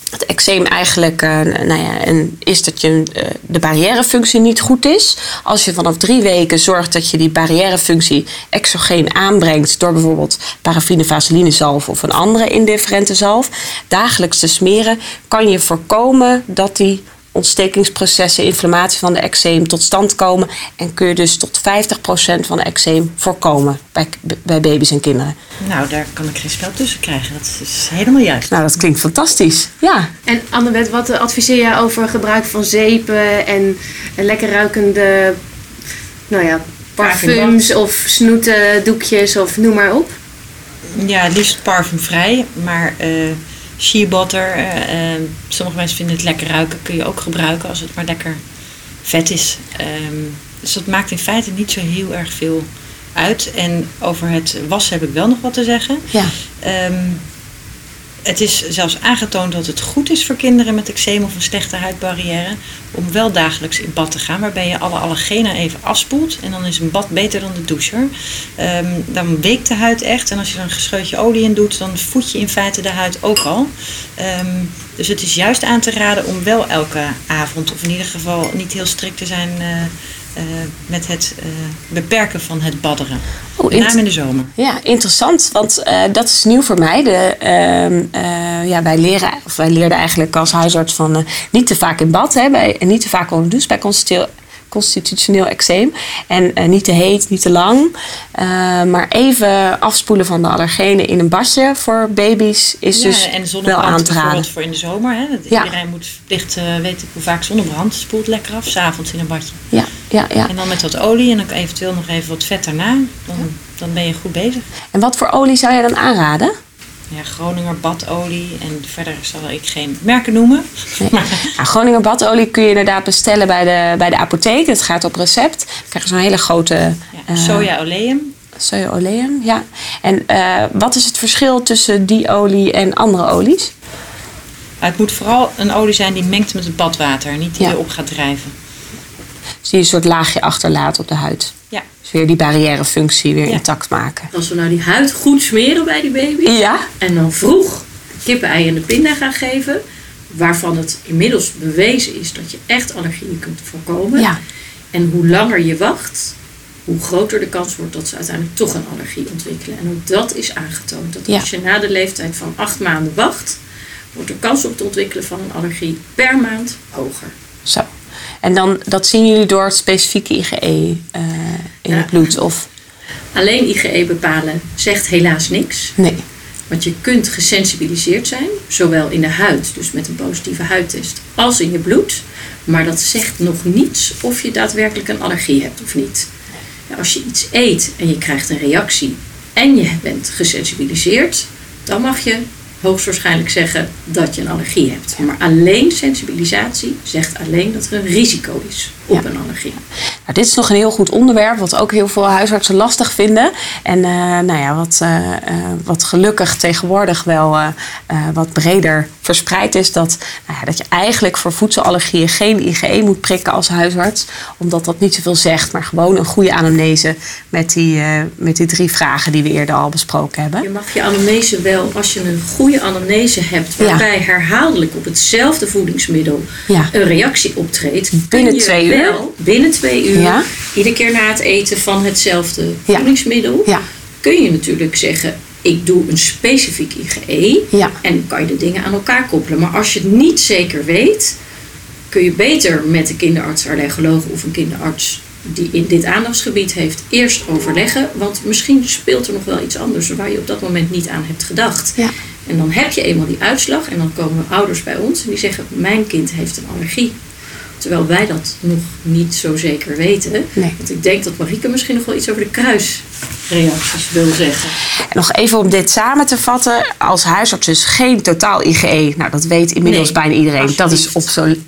het eczeem eigenlijk eh, nou ja, is dat je, eh, de barrièrefunctie niet goed is. Als je vanaf drie weken zorgt dat je die barrièrefunctie exogeen aanbrengt door bijvoorbeeld paraffine vaseline zalf of een andere indifferente zalf, dagelijks te smeren, kan je voorkomen dat die ontstekingsprocessen, inflammatie van de eczeem tot stand komen. En kun je dus tot 50% van de eczeem voorkomen bij, bij baby's en kinderen. Nou, daar kan ik geen spel tussen krijgen. Dat is helemaal juist. Nou, dat klinkt fantastisch. Ja, En Annabeth, wat adviseer jij over gebruik van zeepen en, en lekker ruikende nou ja, parfums of snoeten, doekjes of noem maar op? Ja, liefst parfumvrij, maar eh shea butter, eh, eh, sommige mensen vinden het lekker ruiken, kun je ook gebruiken als het maar lekker vet is. Ehm, dus dat maakt in feite niet zo heel erg veel uit. En over het wassen heb ik wel nog wat te zeggen. ja. Ehm, het is zelfs aangetoond dat het goed is voor kinderen met eczeem of een slechte huidbarrière om wel dagelijks in bad te gaan, waarbij je alle allergenen even afspoelt. En dan is een bad beter dan de doucher. Ehm, dan weekt de huid echt. En als je er een gescheutje olie in doet, dan voed je in feite de huid ook al. Ehm, dus het is juist aan te raden om wel elke avond, of in ieder geval niet heel strikt te zijn eh, eh, met het eh, beperken van het badderen. Oh, Met name in de zomer. Ja, interessant, want eh, dat is nieuw voor mij. De, ehm, eh, ja, wij, leren, of wij leerden eigenlijk als huisarts van niet te vaak in bad, hè, bij, niet te vaak onder de douche. Bij constitutioneel eczeem. En eh, niet te heet, niet te lang. Eh, maar even afspoelen van de allergenen in een badje voor baby's is Ja, dus en wel aan te raden. voor in de zomer. Hè? Ja. Iedereen moet verplicht eh, weten hoe vaak zonnebrand. Spoelt lekker af, s'avonds in een badje. Ja, ja, ja. En dan met wat olie en dan eventueel nog even wat vet daarna. Dan, dan ben je goed bezig. En wat voor olie zou jij dan aanraden? Ja, Groninger badolie. En verder zal ik geen merken noemen. Maar Nou, Groninger badolie kun je inderdaad bestellen bij de, bij de apotheek. Het gaat op recept. Dan krijg je zo'n hele grote ja, eh, soja oleum. soja oleum. Ja. En eh, wat is het verschil tussen die olie en andere olies? Het moet vooral een olie zijn die mengt met het badwater. Niet die Ja. erop gaat drijven. Dus die een soort laagje achterlaat op de huid. Dus weer die barrièrefunctie weer Ja. intact maken. Als we nou die huid goed smeren bij die baby. Ja? En dan vroeg kippenei en de pinda gaan geven. Waarvan het inmiddels bewezen is dat je echt allergieën kunt voorkomen. Ja. En hoe langer je wacht, hoe groter de kans wordt dat ze uiteindelijk toch een allergie ontwikkelen. En ook dat is aangetoond. Dat Ja. als je na de leeftijd van acht maanden wacht, wordt de kans op het ontwikkelen van een allergie per maand hoger. Zo. En dan, dat zien jullie door het specifieke IgE eh, in Ja. het bloed? Of Alleen IgE bepalen zegt helaas niks. nee? Want je kunt gesensibiliseerd zijn, zowel in de huid, dus met een positieve huidtest, als in je bloed. Maar dat zegt nog niets of je daadwerkelijk een allergie hebt of niet. Ja, als je iets eet en je krijgt een reactie en je bent gesensibiliseerd, dan mag je hoogstwaarschijnlijk zeggen dat je een allergie hebt. Maar alleen sensibilisatie zegt alleen dat er een risico is op Ja. een allergie. Nou, dit is nog een heel goed onderwerp, wat ook heel veel huisartsen lastig vinden. En eh, nou ja, wat, eh, eh, wat gelukkig tegenwoordig wel wat breder verspreid is. Dat, nou dat je eigenlijk voor voedselallergieën geen IgE moet prikken als huisarts. Omdat dat niet zoveel zegt, maar gewoon een goede anamnese met die, met die drie vragen die we eerder al besproken hebben. Je mag je anamnese wel, als je een goede anamnese hebt, Ja. waarbij herhaaldelijk op hetzelfde voedingsmiddel Ja. een reactie optreedt. Binnen twee uur? Wel Binnen twee uur, Ja. iedere keer na het eten van hetzelfde voedingsmiddel, Ja. kun je natuurlijk zeggen: ik doe een specifiek IgE. Ja. En kan je de dingen aan elkaar koppelen. Maar als je het niet zeker weet, kun je beter met de kinderarts, allergoloog of een kinderarts die in dit aandachtsgebied heeft, eerst overleggen. Want misschien speelt er nog wel iets anders waar je op dat moment niet aan hebt gedacht. Ja. En dan heb je eenmaal die uitslag en dan komen ouders bij ons en die zeggen: Mijn kind heeft een allergie. Terwijl wij dat nog niet zo zeker weten. Nee. Want ik denk dat Marieke misschien nog wel iets over de kruisreacties wil zeggen. En nog even om dit samen te vatten. Als huisarts dus geen totaal IgE. Nou, dat weet inmiddels Nee, bijna iedereen. Dat is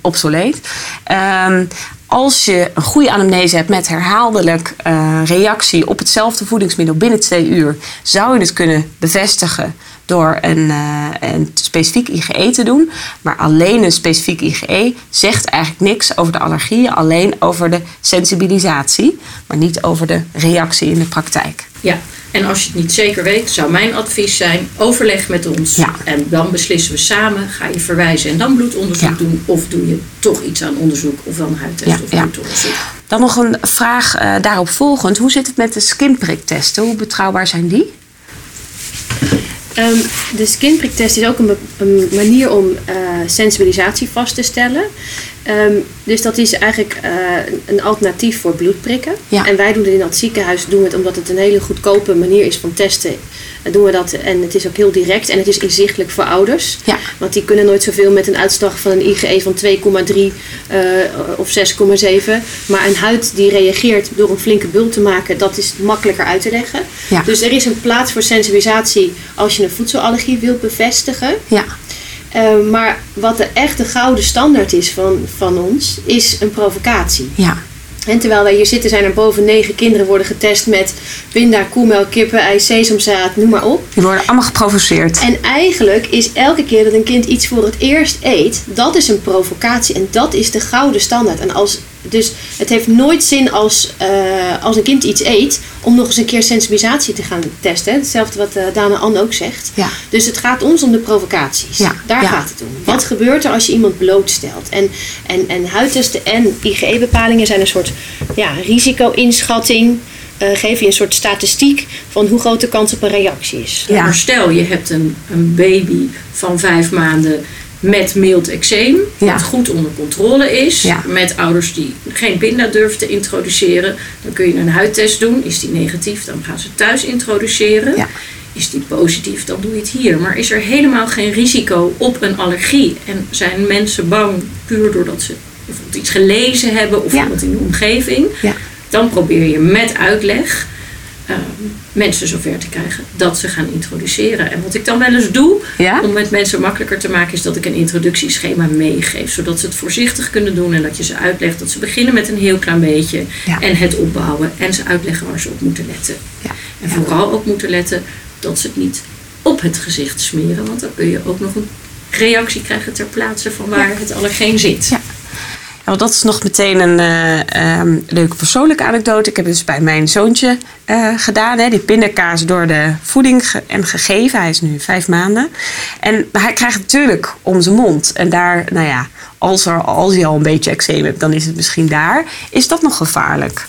obsoleet. Ehm, als je een goede anamnese hebt met herhaaldelijk eh, reactie op hetzelfde voedingsmiddel binnen twee uur, zou je het kunnen bevestigen door een, eh, een specifiek IgE te doen. Maar alleen een specifiek IgE zegt eigenlijk niks over de allergieën, alleen over de sensibilisatie, maar niet over de reactie in de praktijk. Ja, en als je het niet zeker weet, zou mijn advies zijn: overleg met ons. Ja. En dan beslissen we samen: ga je verwijzen en dan bloedonderzoek Ja. doen? Of doe je toch iets aan onderzoek of dan huidtest Ja, of ja. bloedonderzoek? Dan nog een vraag eh, daarop volgend. Hoe zit het met de skinpriktesten? Hoe betrouwbaar zijn die? Ehm, de skinpriktest is ook een manier om eh, sensibilisatie vast te stellen. Ehm, dus dat is eigenlijk eh, een alternatief voor bloedprikken. Ja. En wij doen het in dat ziekenhuis, doen we het omdat het een hele goedkope manier is van testen. eh, Doen we dat en het is ook heel direct en het is inzichtelijk voor ouders. Ja. Want die kunnen nooit zoveel met een uitslag van een IgE van 2,3 eh, of 6,7. Maar een huid die reageert door een flinke bult te maken, dat is makkelijker uit te leggen. Ja. Dus er is een plaats voor sensibilisatie als je een voedselallergie wilt bevestigen. Ja, Eh, maar wat de echte gouden standaard is van, van ons, is een provocatie. ja, En terwijl wij hier zitten, zijn er boven negen kinderen worden getest met pinda, koemelk, kippen, ei, sesamzaad, noem maar op. die worden allemaal geprovoceerd. En eigenlijk is elke keer dat een kind iets voor het eerst eet, dat is een provocatie. En dat is de gouden standaard. En als, dus het heeft nooit zin als, eh, als een kind iets eet, om nog eens een keer sensibilisatie te gaan testen. Hetzelfde wat eh, Dana Anne ook zegt. Ja. Dus het gaat ons om de provocaties. Ja, Daar ja. gaat het om. Wat gebeurt er als je iemand blootstelt? En, en, en huidtesten en IgE-bepalingen zijn een soort ja, risico-inschatting. eh geef je een soort statistiek van hoe groot de kans op een reactie is. Ja. Maar stel je hebt een, een baby van vijf maanden met mild eczeem, Ja. dat goed onder controle is. Ja. Met ouders die geen pinda durven te introduceren. Dan kun je een huidtest doen. Is die negatief, dan gaan ze thuis introduceren. Ja. Is die positief, dan doe je het hier. Maar is er helemaal geen risico op een allergie? En zijn mensen bang puur doordat ze bijvoorbeeld iets gelezen hebben of iemand in de omgeving? Dan probeer je met uitleg ehm, mensen zover te krijgen dat ze gaan introduceren. En wat ik dan wel eens doe, Ja? om het mensen makkelijker te maken, is dat ik een introductieschema meegeef. Zodat ze het voorzichtig kunnen doen en dat je ze uitlegt dat ze beginnen met een heel klein beetje. Ja. En het opbouwen en ze uitleggen waar ze op moeten letten. Ja. En vooral ook moeten letten dat ze het niet op het gezicht smeren. Want dan kun je ook nog een reactie krijgen ter plaatse van waar het allergeen zit. Want dat is nog meteen een eh, ehm, leuke persoonlijke anekdote. Ik heb dus bij mijn zoontje eh, gedaan. Hè, die pindakaas door de voeding en gegeven. Hij is nu vijf maanden. En hij krijgt natuurlijk om zijn mond. En daar, nou ja, als, er, als hij al een beetje eczeem hebt, dan is het misschien daar. Is dat nog gevaarlijk?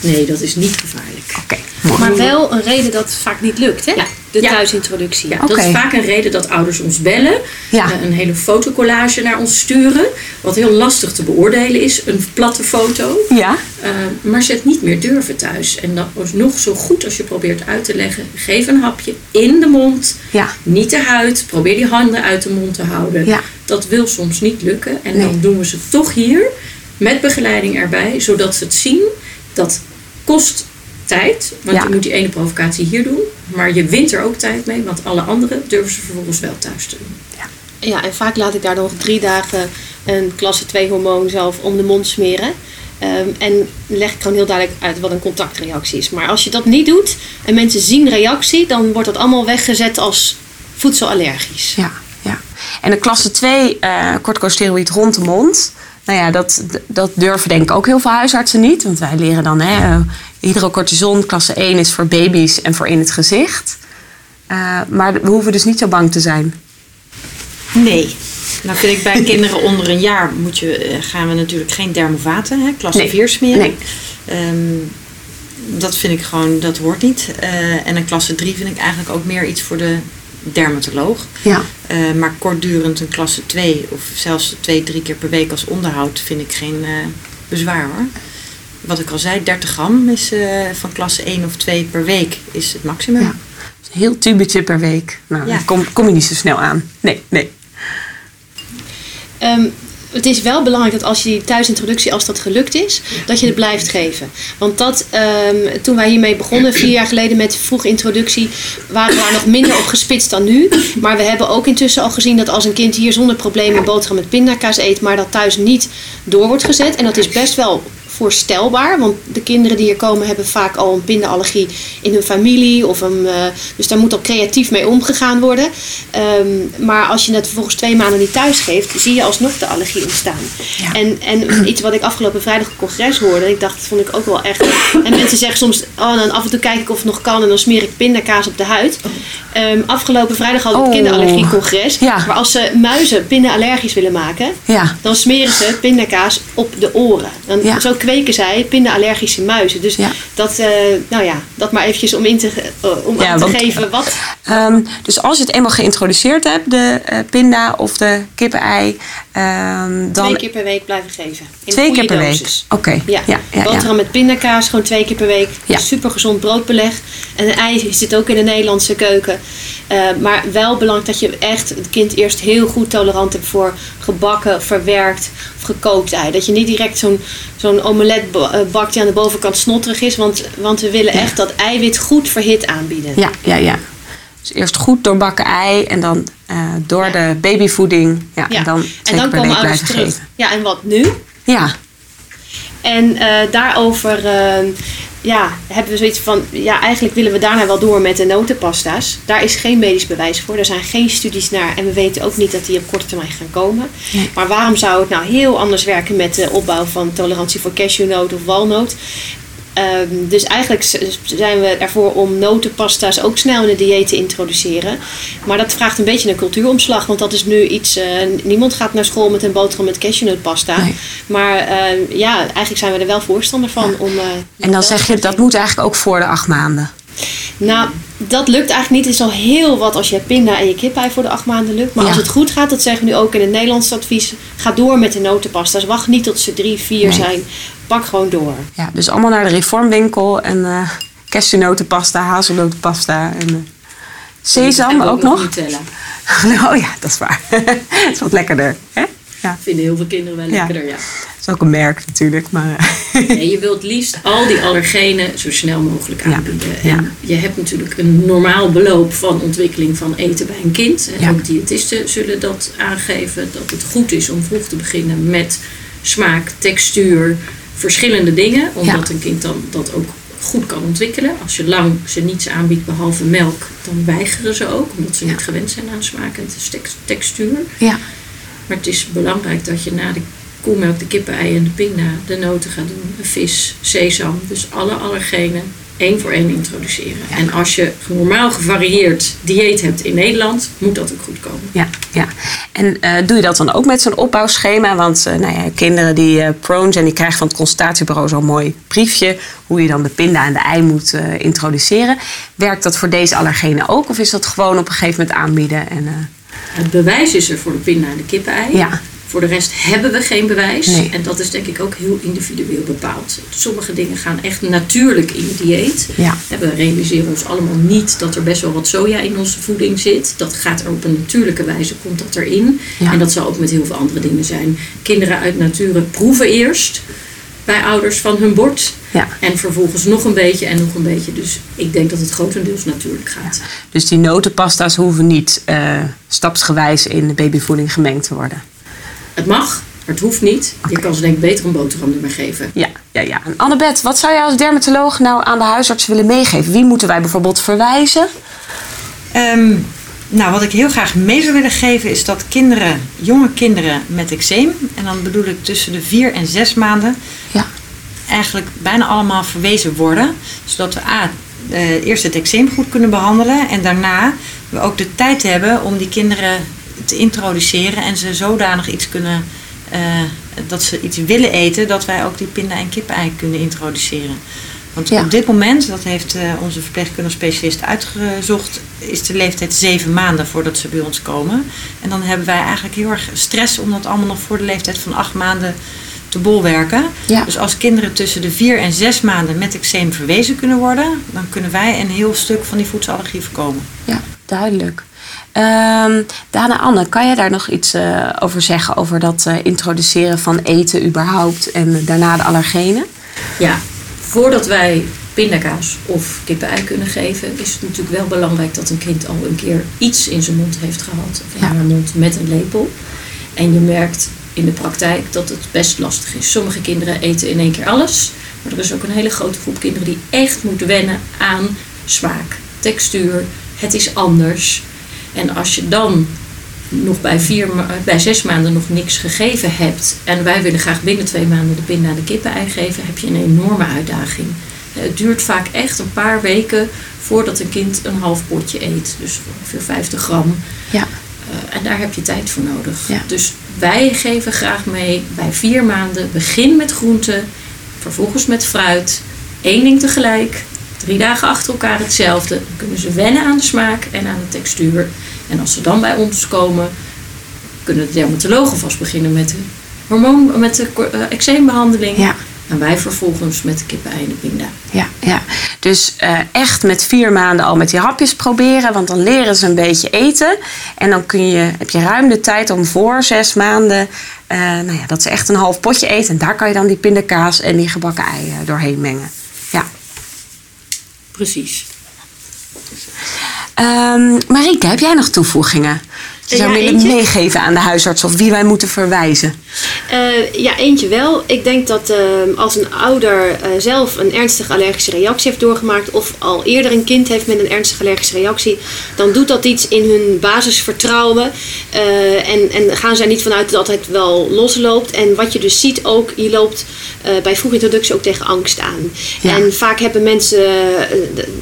Nee, dat is niet gevaarlijk. Oké. Maar wel een reden dat het vaak niet lukt, hè? Ja. De Ja. thuisintroductie. Ja. Dat is vaak een reden dat ouders ons bellen. Ja. eh, Een hele fotocollage naar ons sturen. Wat heel lastig te beoordelen is. Een platte foto. Ja? eh, maar ze het niet meer durven thuis. En dat is nog zo goed als je probeert uit te leggen. Geef een hapje in de mond. Ja. Niet de huid. Probeer die handen uit de mond te houden. Ja. Dat wil soms niet lukken. En Nee. dan doen we ze toch hier. Met begeleiding erbij. Zodat ze het zien. Dat kost tijd. Want Ja. je moet die ene provocatie hier doen. Maar je wint er ook tijd mee. Want alle andere durven ze vervolgens wel thuis te doen. Ja, en vaak laat ik daar nog drie dagen een klasse 2 hormoon zelf om de mond smeren. Ehm, en leg ik gewoon heel duidelijk uit wat een contactreactie is. Maar als je dat niet doet en mensen zien reactie, dan wordt dat allemaal weggezet als voedselallergisch. Ja, ja. En de klasse 2 eh corticosteroïd rond de mond. Nou ja, dat, dat durven denk ik ook heel veel huisartsen niet. Want wij leren dan, hè, eh, hydrocortison klasse 1 is voor baby's en voor in het gezicht. Eh, maar we hoeven dus niet zo bang te zijn. Nee. Nou vind ik bij kinderen onder een jaar moet je, eh, gaan we natuurlijk geen dermovaten, hè, klasse Nee. 4 smeren. Nee. Ehm, dat vind ik gewoon, dat hoort niet. En een klasse 3 vind ik eigenlijk ook meer iets voor de dermatoloog. Ja, Eh, maar kortdurend een klasse 2 of zelfs twee, drie keer per week als onderhoud vind ik geen eh, bezwaar hoor. Wat ik al zei, 30 gram is eh, van klasse 1 of 2 per week is het maximum. Ja. een heel tubetje per week. Nou, Ja. kom, kom je niet zo snel aan. Nee, nee. Ehm, het is wel belangrijk dat als je die thuisintroductie, als dat gelukt is, dat je het blijft geven. Want dat, ehm, toen wij hiermee begonnen, vier jaar geleden met vroege introductie, waren we daar nog minder op gespitst dan nu. Maar we hebben ook intussen al gezien dat als een kind hier zonder problemen boterham met pindakaas eet, maar dat thuis niet door wordt gezet. En dat is best wel voorstelbaar, want de kinderen die hier komen hebben vaak al een pindaallergie in hun familie. Of een, eh, dus daar moet al creatief mee omgegaan worden. Ehm, maar als je het vervolgens twee maanden niet thuis geeft, zie je alsnog de allergie ontstaan. Ja. En, en iets wat ik afgelopen vrijdag op congres hoorde, ik dacht, dat vond ik ook wel echt. En mensen zeggen soms, oh, dan af en toe kijk ik of het nog kan en dan smeer ik pindakaas op de huid. Ehm, afgelopen vrijdag hadden we het Oh. kinderallergiecongres. Ja. Maar als ze muizen pindaallergisch willen maken, Ja, dan smeren ze pindakaas op de oren. Dan. Zo kweken zij pindaallergische muizen. Dus Ja. dat, eh, nou ja, dat maar eventjes om, in te, eh, om Ja, aan te geven wat. Ehm, dus als je het eenmaal geïntroduceerd hebt, de eh, pinda of de kippenei, ehm, dan twee keer per week blijven geven. In twee keer per week. Oké, Ja, ja, ja, ja. boterham met pindakaas gewoon twee keer per week. Ja. Super gezond broodbeleg. En een ei zit ook in de Nederlandse keuken. Maar wel belangrijk dat je echt het kind eerst heel goed tolerant hebt voor gebakken, verwerkt of gekookt ei. Dat je niet direct zo'n zo'n omelet eh, bakt die aan de bovenkant snotterig is. Want, want we willen Ja. echt dat eiwit goed verhit aanbieden. Ja, ja, ja. Dus eerst goed doorbakken ei en dan eh, door de babyvoeding. Ja, Ja. En dan en dan komen ouders terug. geven. Ja, en wat nu? Ja, En eh, daarover ja, hebben we zoiets van, ja, eigenlijk willen we daarna wel door met de notenpasta's. Daar is geen medisch bewijs voor. Er zijn geen studies naar en we weten ook niet dat die op korte termijn gaan komen. Nee. Maar waarom zou het nou heel anders werken met de opbouw van tolerantie voor cashewnoot of walnoot? Ehm, dus eigenlijk zijn we ervoor om notenpasta's ook snel in het dieet te introduceren. Maar dat vraagt een beetje een cultuuromslag. Want dat is nu iets. eh, niemand gaat naar school met een boterham met cashewnootpasta. Nee. Maar ehm, ja, eigenlijk zijn we er wel voorstander van. Om, eh, en dan zeg je dat moet eigenlijk ook voor de acht maanden. Nou, dat lukt eigenlijk niet. Het is al heel wat als je pinda en je kipei voor de acht maanden lukt. Maar Ja. als het goed gaat, dat zeggen we nu ook in het Nederlands advies. Ga door met de notenpasta's. Wacht niet tot ze drie, vier Nee. zijn. Pak gewoon door. Ja, dus allemaal naar de reformwinkel en cashewnotenpasta, hazelnotenpasta en eh, sesam ook nog. Nutella. Oh ja, dat is waar. Het is wat lekkerder. Hè? Ja, Vinden heel veel kinderen wel lekkerder, ja. dat is ook een merk natuurlijk. Maar eh, Nee, je wilt liefst al die allergenen zo snel mogelijk aanbieden. Ja. En je hebt natuurlijk een normaal beloop van ontwikkeling van eten bij een kind. En ook diëtisten zullen dat aangeven. Dat het goed is om vroeg te beginnen met smaak, textuur, verschillende dingen. Omdat een kind dan dat ook goed kan ontwikkelen. Als je lang ze niets aanbiedt behalve melk, dan weigeren ze ook. Omdat ze Ja. niet gewend zijn aan smaak en tex- textuur. ja, Maar het is belangrijk dat je na de koemelk, de kippenei en de pinda de noten gaat doen. De vis, sesam. Dus alle allergenen één voor één introduceren. En als je normaal gevarieerd dieet hebt in Nederland, moet dat ook goed komen. ja, ja. En eh, doe je dat dan ook met zo'n opbouwschema? Want eh, nou ja, kinderen die eh prone zijn, die krijgen van het consultatiebureau zo'n mooi briefje. Hoe je dan de pinda en de ei moet introduceren. Werkt dat voor deze allergenen ook? Of is dat gewoon op een gegeven moment aanbieden? En, Het bewijs is er voor de pinda en de kippenei. ja, Voor de rest hebben we geen bewijs. Nee. En dat is denk ik ook heel individueel bepaald. Sommige dingen gaan echt natuurlijk in je dieet. ja, We realiseren ons allemaal niet dat er best wel wat soja in onze voeding zit. Dat gaat er op een natuurlijke wijze, komt dat erin. Ja. En dat zal ook met heel veel andere dingen zijn. Kinderen uit nature proeven eerst bij ouders van hun bord. ja. En vervolgens nog een beetje en nog een beetje. Dus ik denk dat het grotendeels natuurlijk gaat. Dus die notenpasta's hoeven niet eh, stapsgewijs in de babyvoeding gemengd te worden. Het mag, maar het hoeft niet. Je kan ze denk ik beter een boterhamnummer geven. Ja, ja, ja. En Annabeth, wat zou jij als dermatoloog nou aan de huisarts willen meegeven? Wie moeten wij bijvoorbeeld verwijzen? Ehm, nou, wat ik heel graag mee zou willen geven is dat kinderen, jonge kinderen met eczeem, en dan bedoel ik tussen de vier en zes maanden, Ja, eigenlijk bijna allemaal verwezen worden. Zodat we A, eh, eerst het eczeem goed kunnen behandelen en daarna we ook de tijd hebben om die kinderen te introduceren en ze zodanig iets kunnen, eh, dat ze iets willen eten, dat wij ook die pinda- en kippenei kunnen introduceren. Want Ja. op dit moment, dat heeft eh, onze verpleegkundige specialist uitgezocht, is de leeftijd zeven maanden voordat ze bij ons komen. En dan hebben wij eigenlijk heel erg stress om dat allemaal nog voor de leeftijd van acht maanden te bolwerken. Ja. Dus als kinderen tussen de vier en zes maanden met eczeem verwezen kunnen worden, dan kunnen wij een heel stuk van die voedselallergie voorkomen. ja duidelijk. Ehm Dana Anne, kan jij daar nog iets eh, over zeggen? Over dat eh, introduceren van eten überhaupt en daarna de allergenen? Ja, voordat wij pindakaas of kippenei kunnen geven, is het natuurlijk wel belangrijk dat een kind al een keer iets in zijn mond heeft gehad. Of in Ja. haar mond met een lepel. En je merkt in de praktijk dat het best lastig is. Sommige kinderen eten in één keer alles. Maar er is ook een hele grote groep kinderen die echt moet wennen aan smaak, textuur. Het is anders. En als je dan nog bij, vier, ma- bij zes maanden nog niks gegeven hebt. En wij willen graag binnen twee maanden de en de kippenei geven. Heb je een enorme uitdaging. Eh, Het duurt vaak echt een paar weken voordat een kind een half potje eet. Dus ongeveer 50 gram. Ja, Eh, en daar heb je tijd voor nodig. Ja. Dus wij geven graag mee bij vier maanden. Begin met groenten, vervolgens met fruit. Eén ding tegelijk. Drie dagen achter elkaar hetzelfde. Dan kunnen ze wennen aan de smaak en aan de textuur. En als ze dan bij ons komen, kunnen de dermatologen vast beginnen met de hormoon, met de eh, eczeembehandeling. ja. En wij vervolgens met de kippen en de pinda. Ja, ja. Dus eh, echt met vier maanden al met die hapjes proberen, want dan leren ze een beetje eten. En dan kun je, heb je ruim de tijd om voor zes maanden, eh, nou ja, dat ze echt een half potje eten. En daar kan je dan die pindakaas en die gebakken ei eh, doorheen mengen. Precies. Ehm Marieke, heb jij nog toevoegingen? Die zou Ja, willen meegeven aan de huisarts of wie wij moeten verwijzen? Eh, ja, eentje wel. Ik denk dat eh, als een ouder eh, zelf een ernstige allergische reactie heeft doorgemaakt, of al eerder een kind heeft met een ernstige allergische reactie, dan doet dat iets in hun basisvertrouwen. Eh, en, en gaan zij niet vanuit dat het wel losloopt. En wat je dus ziet ook, je loopt bij vroege introductie ook tegen angst aan. Ja. En vaak hebben mensen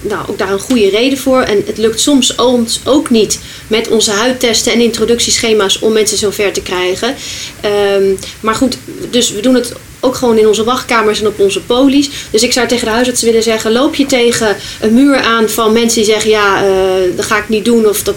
nou, ook daar een goede reden voor. En het lukt soms ons ook niet met onze huidtesten en introductieschema's om mensen zover te krijgen. Ehm, maar goed, dus we doen het ook gewoon in onze wachtkamers en op onze polies. Dus ik zou tegen de huisartsen willen zeggen: loop je tegen een muur aan van mensen die zeggen: ja, eh, dat ga ik niet doen. Of dat,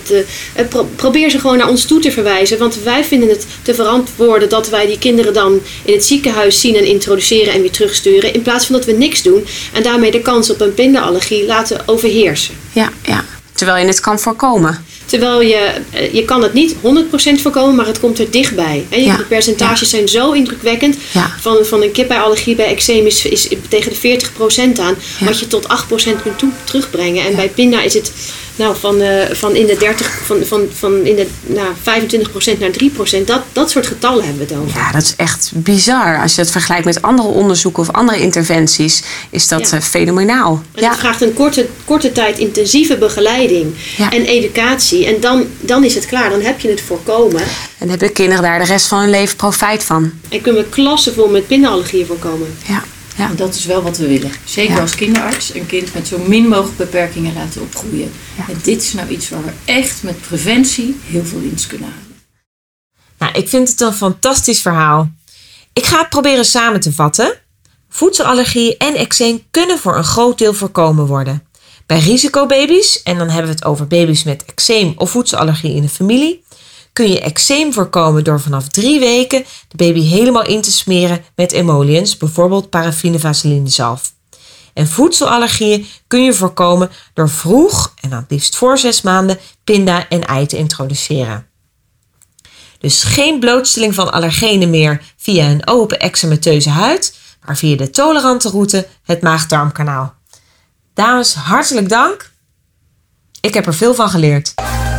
pro- probeer ze gewoon naar ons toe te verwijzen. Want wij vinden het te verantwoorden dat wij die kinderen dan in het ziekenhuis zien en introduceren en weer terugsturen. In plaats van dat we niks doen en daarmee de kans op een pindaallergie laten overheersen. Ja, ja. Terwijl je het kan voorkomen. Terwijl je, eh, je kan het niet 100% voorkomen, maar het komt er dichtbij. En Ja, de percentages zijn zo indrukwekkend. Ja. Van, van een kippenallergie bij eczeem is, is tegen de 40% aan. Wat je tot 8% kunt toe, terugbrengen. En bij pinda is het nou, van, eh, van in de, 30, van, van, van in de nou, 25% naar 3%. Dat, dat soort getallen hebben we over. Ja, dat is echt bizar. Als je het vergelijkt met andere onderzoeken of andere interventies, is dat Ja. eh, fenomenaal. Ja, het vraagt een korte, korte tijd intensieve begeleiding Ja. en educatie. En dan, dan is het klaar. Dan heb je het voorkomen. en hebben kinderen daar de rest van hun leven profijt van. En kunnen we klassen vol met pindaallergieën voorkomen. Ja, ja. En dat is wel wat we willen. Zeker Ja. als kinderarts. Een kind met zo min mogelijk beperkingen laten opgroeien. Ja. En dit is nou iets waar we echt met preventie heel veel winst kunnen halen. Nou, ik vind het een fantastisch verhaal. Ik ga het proberen samen te vatten. Voedselallergie en eczeem kunnen voor een groot deel voorkomen worden. Bij risicobaby's, en dan hebben we het over baby's met eczeem of voedselallergie in de familie, kun je eczeem voorkomen door vanaf drie weken de baby helemaal in te smeren met emollients, bijvoorbeeld paraffine vaseline zalf. En voedselallergieën kun je voorkomen door vroeg, en dan liefst voor zes maanden, pinda en ei te introduceren. Dus geen blootstelling van allergenen meer via een open eczemateuze huid, maar via de tolerante route, het maag-darmkanaal. Dames, hartelijk dank. Ik heb er veel van geleerd.